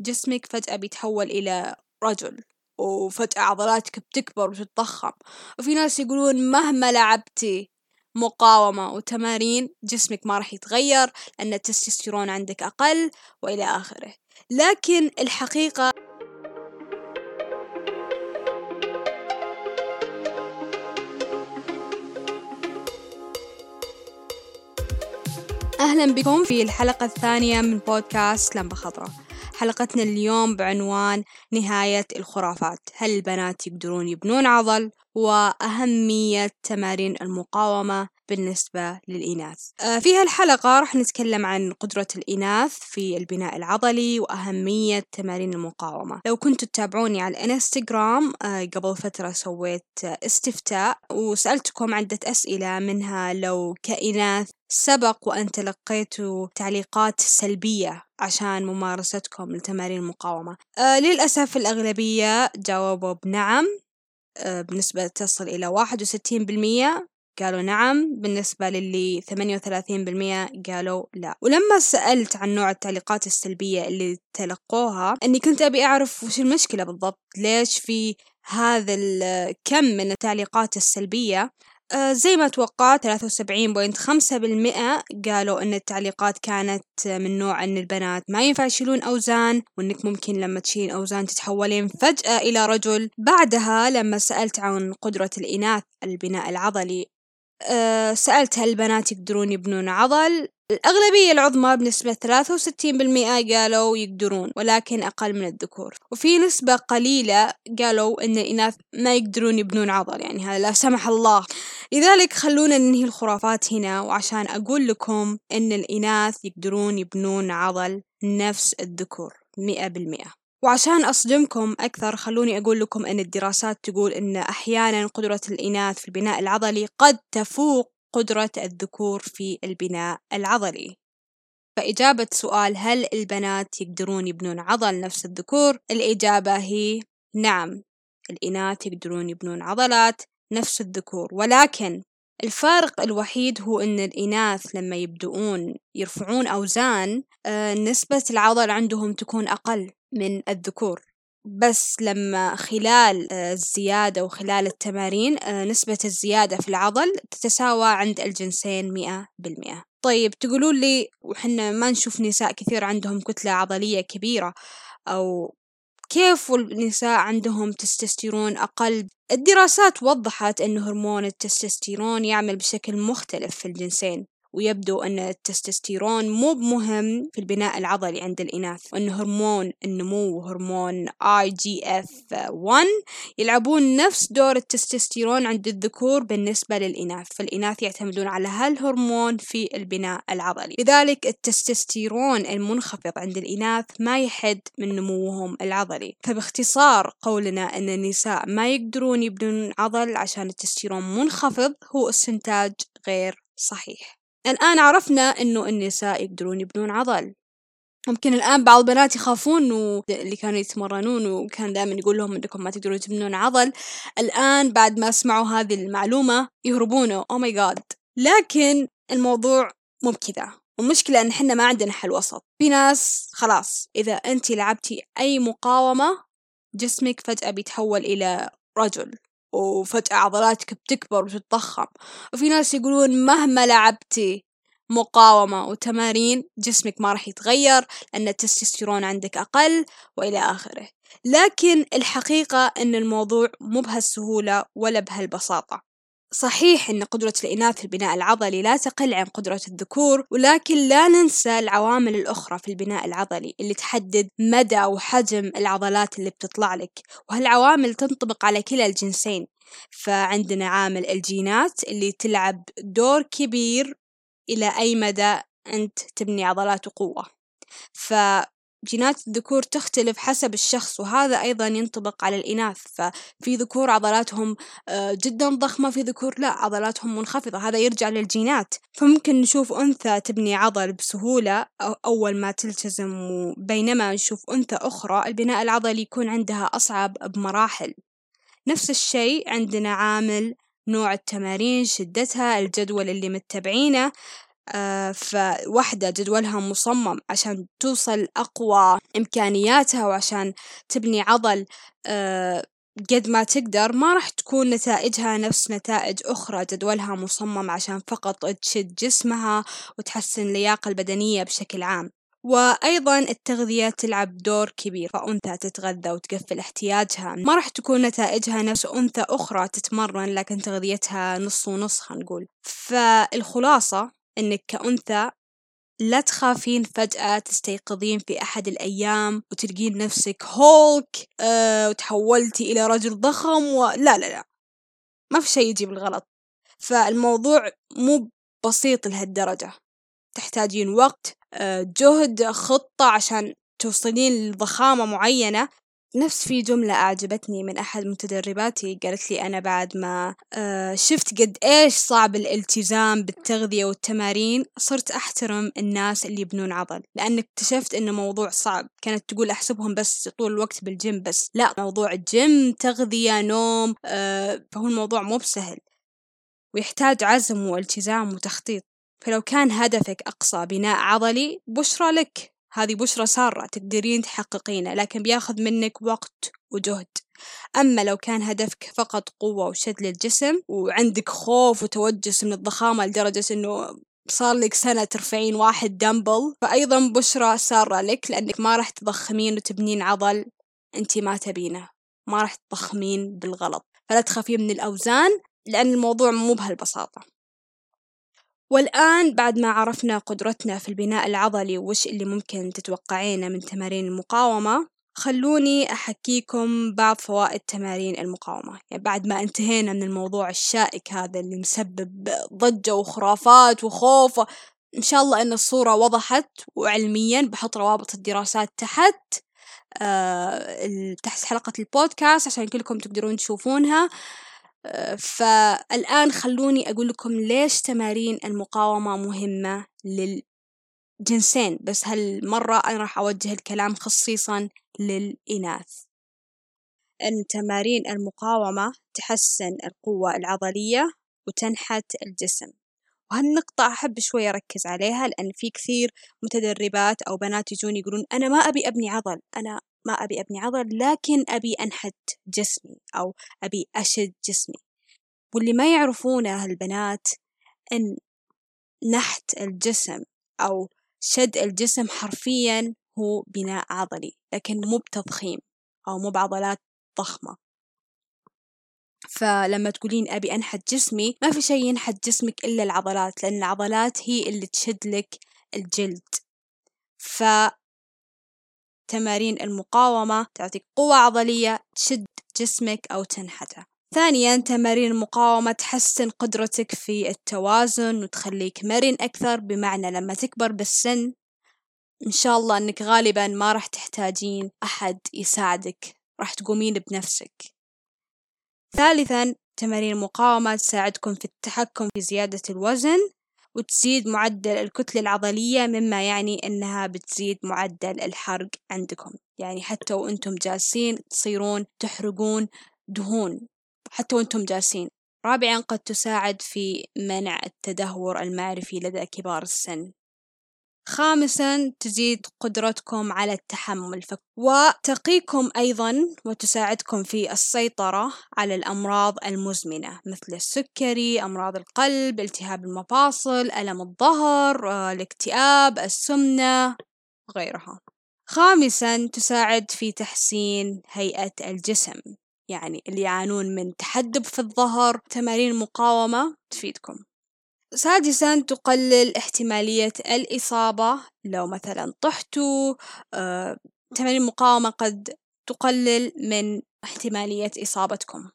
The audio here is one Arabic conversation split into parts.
جسمك فجأة بيتحول إلى رجل وفجأة عضلاتك بتكبر وتتضخم. وفي ناس يقولون مهما لعبتي مقاومة وتمارين جسمك ما راح يتغير لأن التستوستيرون عندك أقل وإلى آخره. لكن الحقيقة أهلا بكم في الحلقة الثانية من بودكاست لمبة خضراء. حلقتنا اليوم بعنوان نهاية الخرافات. هل البنات يقدرون يبنون عضل؟ وأهمية تمارين المقاومة بالنسبة للإناث. آه، في هالحلقة راح نتكلم عن قدرة الإناث في البناء العضلي وأهمية تمارين المقاومة. لو كنتوا تتابعوني على الإنستغرام آه، قبل فترة سويت استفتاء وسألتكم عدة أسئلة منها لو كإناث سبق وأن تلقيتوا تعليقات سلبية عشان ممارستكم لتمارين المقاومة. آه للأسف الأغلبية جاوبوا بنعم بنسبة تصل إلى واحد وستين بالمية. قالوا نعم بالنسبة للي ثمانية وثلاثين بالمية قالوا لا. ولما سألت عن نوع التعليقات السلبية اللي تلقوها أني كنت أبي أعرف وش المشكلة بالضبط ليش في هذا الكم من التعليقات السلبية؟ آه زي ما توقعت ثلاثة وسبعين بوينت خمسة بالمئة قالوا إن التعليقات كانت من نوع إن البنات ما ينفع يشيلون أوزان وإنك ممكن لما تشيلين أوزان تتحولين فجأة إلى رجل. بعدها لما سألت عن قدرة الإناث البناء العضلي أه سألت هل البنات يقدرون يبنون عضل؟ الأغلبية العظمى بنسبة ثلاثة وستين بالمئة قالوا يقدرون ولكن أقل من الذكور. وفي نسبة قليلة قالوا أن الإناث ما يقدرون يبنون عضل يعني هذا لا سمح الله. لذلك خلونا ننهي الخرافات هنا وعشان أقول لكم أن الإناث يقدرون يبنون عضل نفس الذكور مئة بالمئة. وعشان أصدمكم أكثر خلوني أقول لكم أن الدراسات تقول أن أحيانا قدرة الإناث في البناء العضلي قد تفوق قدرة الذكور في البناء العضلي. فإجابة سؤال هل البنات يقدرون يبنون عضل نفس الذكور؟ الإجابة هي نعم. الإناث يقدرون يبنون عضلات نفس الذكور. ولكن الفارق الوحيد هو أن الإناث لما يبدؤون يرفعون أوزان آه، نسبة العضل عندهم تكون أقل من الذكور. بس لما خلال آه، الزيادة وخلال التمارين آه، نسبة الزيادة في العضل تتساوى عند الجنسين مئة بالمئة. طيب تقولون لي وحنا ما نشوف نساء كثير عندهم كتلة عضلية كبيرة أو كيف النساء عندهم تستوستيرون أقل الدراسات وضحت أن هرمون التستوستيرون يعمل بشكل مختلف في الجنسين. ويبدو أن التستوستيرون مو بمهم في البناء العضلي عند الإناث وأن هرمون النمو وهرمون IGF-1 يلعبون نفس دور التستوستيرون عند الذكور بالنسبة للإناث فالإناث يعتمدون على هالهرمون في البناء العضلي. لذلك التستوستيرون المنخفض عند الإناث ما يحد من نموهم العضلي. فباختصار قولنا أن النساء ما يقدرون يبنون عضل عشان التستوستيرون منخفض هو استنتاج غير صحيح. الآن عرفنا إنه النساء يقدرون يبنون عضل. ممكن الآن بعض البنات يخافون اللي كانوا يتمرنون وكان دائما يقول لهم إنكم ما تقدرون تبنون عضل. الآن بعد ما سمعوا هذه المعلومة يهربون أو ماي جاد لكن الموضوع مو بكذا. والمشكلة إن حنا ما عندنا حل وسط. في ناس خلاص إذا أنت لعبتي أي مقاومة جسمك فجأة بيتحول إلى رجل. وفجأة عضلاتك بتكبر وتتضخم. وفي ناس يقولون مهما لعبتي مقاومة وتمارين جسمك ما راح يتغير لأن التستوستيرون عندك أقل وإلى آخره. لكن الحقيقة أن الموضوع مو بهالسهولة ولا بهالبساطة. صحيح أن قدرة الإناث في البناء العضلي لا تقل عن قدرة الذكور ولكن لا ننسى العوامل الأخرى في البناء العضلي اللي تحدد مدى وحجم العضلات اللي بتطلع لك وهالعوامل تنطبق على كلا الجنسين. فعندنا عامل الجينات اللي تلعب دور كبير إلى أي مدى أنت تبني عضلات وقوة. ف جينات الذكور تختلف حسب الشخص وهذا أيضا ينطبق على الإناث. ففي ذكور عضلاتهم آه، جدا ضخمة في ذكور لا عضلاتهم منخفضة. هذا يرجع للجينات. فممكن نشوف أنثى تبني عضل بسهولة أول ما تلتزم بينما نشوف أنثى أخرى البناء العضلي يكون عندها أصعب بمراحل. نفس الشيء عندنا عامل نوع التمارين شدتها الجدول اللي متبعينه. فوحدة جدولها مصمم عشان توصل أقوى إمكانياتها وعشان تبني عضل آه، قد ما تقدر. ما راح تكون نتائجها نفس نتائج أخرى جدولها مصمم عشان فقط تشد جسمها وتحسن اللياقة البدنية بشكل عام. وأيضا التغذية تلعب دور كبير فأنثى تتغذى وتقفل احتياجها. ما راح تكون نتائجها نفس أنثى أخرى تتمرن لكن تغذيتها نص ونص خلينا نقول. فالخلاصة إنك كأنثى لا تخافين فجأة تستيقظين في أحد الأيام وتلقين نفسك هولك أه وتحولتي إلى رجل ضخم ولا لا لا ما في شيء يجي بالغلط فالموضوع مو بسيط لهالدرجة. تحتاجين وقت أه جهد خطة عشان توصلين لضخامة معينة. نفس في جملة أعجبتني من أحد متدرباتي قالت لي أنا بعد ما آه، شفت قد إيش صعب الالتزام بالتغذية والتمارين صرت أحترم الناس اللي يبنون عضل لأن اكتشفت إنه موضوع صعب. كانت تقول أحسبهم بس طول الوقت بالجيم بس. لا موضوع الجيم تغذية نوم آه، فهو الموضوع مو بسهل. ويحتاج عزم والتزام وتخطيط. فلو كان هدفك أقصى بناء عضلي بشرى لك. هذه بشرى سارة تقدرين تحققينه لكن بياخذ منك وقت وجهد. أما لو كان هدفك فقط قوة وشد للجسم وعندك خوف وتوجس من الضخامة لدرجة إنه صار لك سنة ترفعين واحد دمبل فأيضا بشرى سارة لك لأنك ما راح تضخمين وتبنين عضل أنت ما تبينه. ما راح تضخمين بالغلط. فلا تخافين من الأوزان لأن الموضوع مو بهالبساطة. والآن بعد ما عرفنا قدرتنا في البناء العضلي وش اللي ممكن تتوقعينه من تمارين المقاومة خلوني أحكيكم بعض فوائد تمارين المقاومة. يعني بعد ما انتهينا من الموضوع الشائك هذا اللي مسبب ضجة وخرافات وخوف إن شاء الله أن الصورة وضحت وعلميا بحط روابط الدراسات تحت آه تحت حلقة البودكاست عشان كلكم تقدرون تشوفونها. فالآن خلوني أقول لكم ليش تمارين المقاومة مهمة للجنسين. بس هالمرة أنا راح أوجه الكلام خصيصا للإناث. أن تمارين المقاومة تحسن القوة العضلية وتنحت الجسم. وهالنقطة أحب شوي أركز عليها لأن في كثير متدربات أو بنات يجون يقولون أنا ما أبي أبني عضل أنا ما أبي أبني عضل لكن أبي أنحت جسمي أو أبي أشد جسمي. واللي ما يعرفونه هالبنات أن نحت الجسم أو شد الجسم حرفيا هو بناء عضلي لكن مو بتضخيم أو مو بعضلات ضخمة. فلما تقولين أبي أنحت جسمي ما في شيء ينحت جسمك إلا العضلات لأن العضلات هي اللي تشد لك الجلد. ف تمارين المقاومة تعطيك قوة عضلية تشد جسمك أو تنحته. ثانيا تمارين المقاومة تحسن قدرتك في التوازن وتخليك مرن أكثر بمعنى لما تكبر بالسن إن شاء الله أنك غالبا ما راح تحتاجين أحد يساعدك راح تقومين بنفسك. ثالثا تمارين المقاومة تساعدكم في التحكم في زيادة الوزن. وتزيد معدل الكتلة العضلية مما يعني أنها بتزيد معدل الحرق عندكم. يعني حتى وأنتم جالسين تصيرون تحرقون دهون حتى وأنتم جالسين. رابعا قد تساعد في منع التدهور المعرفي لدى كبار السن. خامسا تزيد قدرتكم على التحمل. وتقيكم أيضا وتساعدكم في السيطرة على الأمراض المزمنة مثل السكري أمراض القلب التهاب المفاصل ألم الظهر آه، الاكتئاب السمنة وغيرها خامسا تساعد في تحسين هيئة الجسم يعني اللي يعانون من تحدب في الظهر تمارين مقاومة تفيدكم. سادسا تقلل احتمالية الإصابة. لو مثلا طحتوا آه، تمارين المقاومة قد تقلل من احتمالية إصابتكم.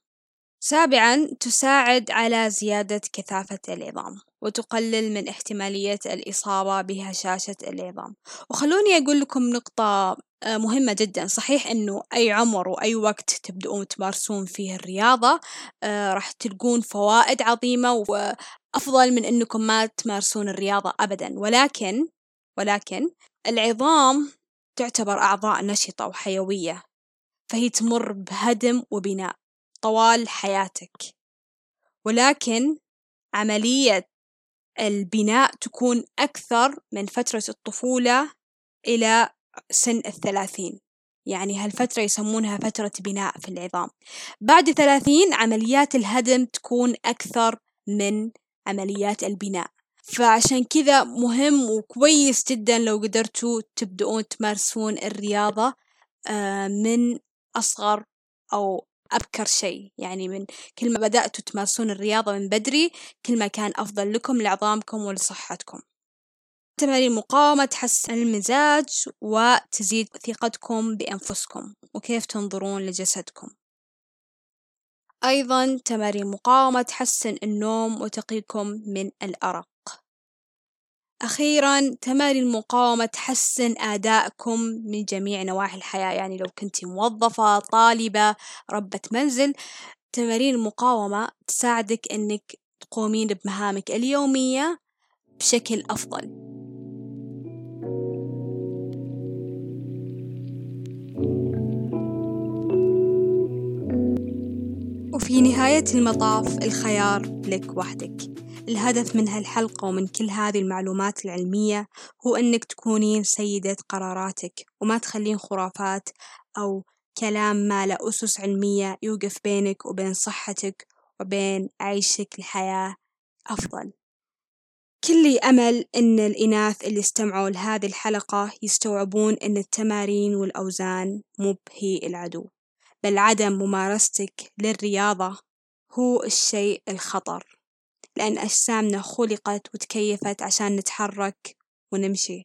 سابعا تساعد على زيادة كثافة العظام وتقلل من احتمالية الإصابة بهشاشة العظام. وخلوني أقول لكم نقطة آه، مهمة جدا. صحيح أنه أي عمر وأي وقت تبدؤون تمارسون فيه الرياضة آه، راح تلقون فوائد عظيمة وأفضل من أنكم ما تمارسون الرياضة أبدا. ولكن ولكن العظام تعتبر أعضاء نشطة وحيوية فهي تمر بهدم وبناء طوال حياتك. ولكن عملية البناء تكون أكثر من فترة الطفولة إلى سن الثلاثين. يعني هالفترة يسمونها فترة بناء في العظام. بعد ثلاثين عمليات الهدم تكون أكثر من عمليات البناء. فعشان كذا مهم وكويس جدا لو قدرتوا تبدؤون تمارسون الرياضة آه، من أصغر أو أبكر شيء. يعني من كل ما بدأتوا تمارسون الرياضة من بدري كل ما كان أفضل لكم لعظامكم ولصحتكم. تمارين مقاومة تحسن المزاج وتزيد ثقتكم بأنفسكم وكيف تنظرون لجسدكم. أيضا تمارين مقاومة تحسن النوم وتقيكم من الأرق. أخيرا تمارين المقاومة تحسن أدائكم من جميع نواحي الحياة. يعني لو كنت موظفة طالبة ربة منزل تمارين المقاومة تساعدك إنك تقومين بمهامك اليومية بشكل أفضل. وفي نهاية المطاف الخيار لك وحدك. الهدف من هالحلقة ومن كل هذه المعلومات العلمية هو إنك تكونين سيدة قراراتك وما تخلين خرافات أو كلام ما له أسس علمية يوقف بينك وبين صحتك وبين عيشك لحياة أفضل. كلي أمل إن الإناث اللي استمعوا لهذه الحلقة يستوعبون إن التمارين والأوزان مو هي العدو. بل عدم ممارستك للرياضة هو الشيء الخطر لأن أجسامنا خلقت وتكيفت عشان نتحرك ونمشي.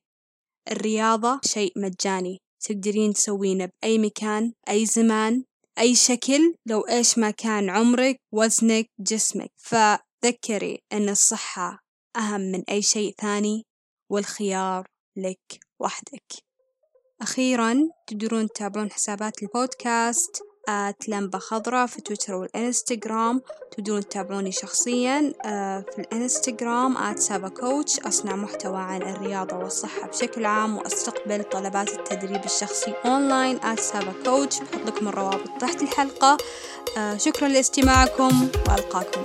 الرياضة شيء مجاني تقدرين تسوينه بأي مكان أي زمان أي شكل لو إيش ما كان عمرك وزنك جسمك. فذكري أن الصحة أهم من أي شيء ثاني والخيار لك وحدك. أخيرا تقدرون تتابعون حسابات البودكاست آت لمبة خضراء في تويتر والإنستغرام. تقدرون تتابعوني شخصيا في الإنستغرام at Saba Coach أصنع محتوى عن الرياضة والصحة بشكل عام وأستقبل طلبات التدريب الشخصي online at Saba Coach. بحط لكم الروابط تحت الحلقة. شكرا لاستماعكم وألقاكم.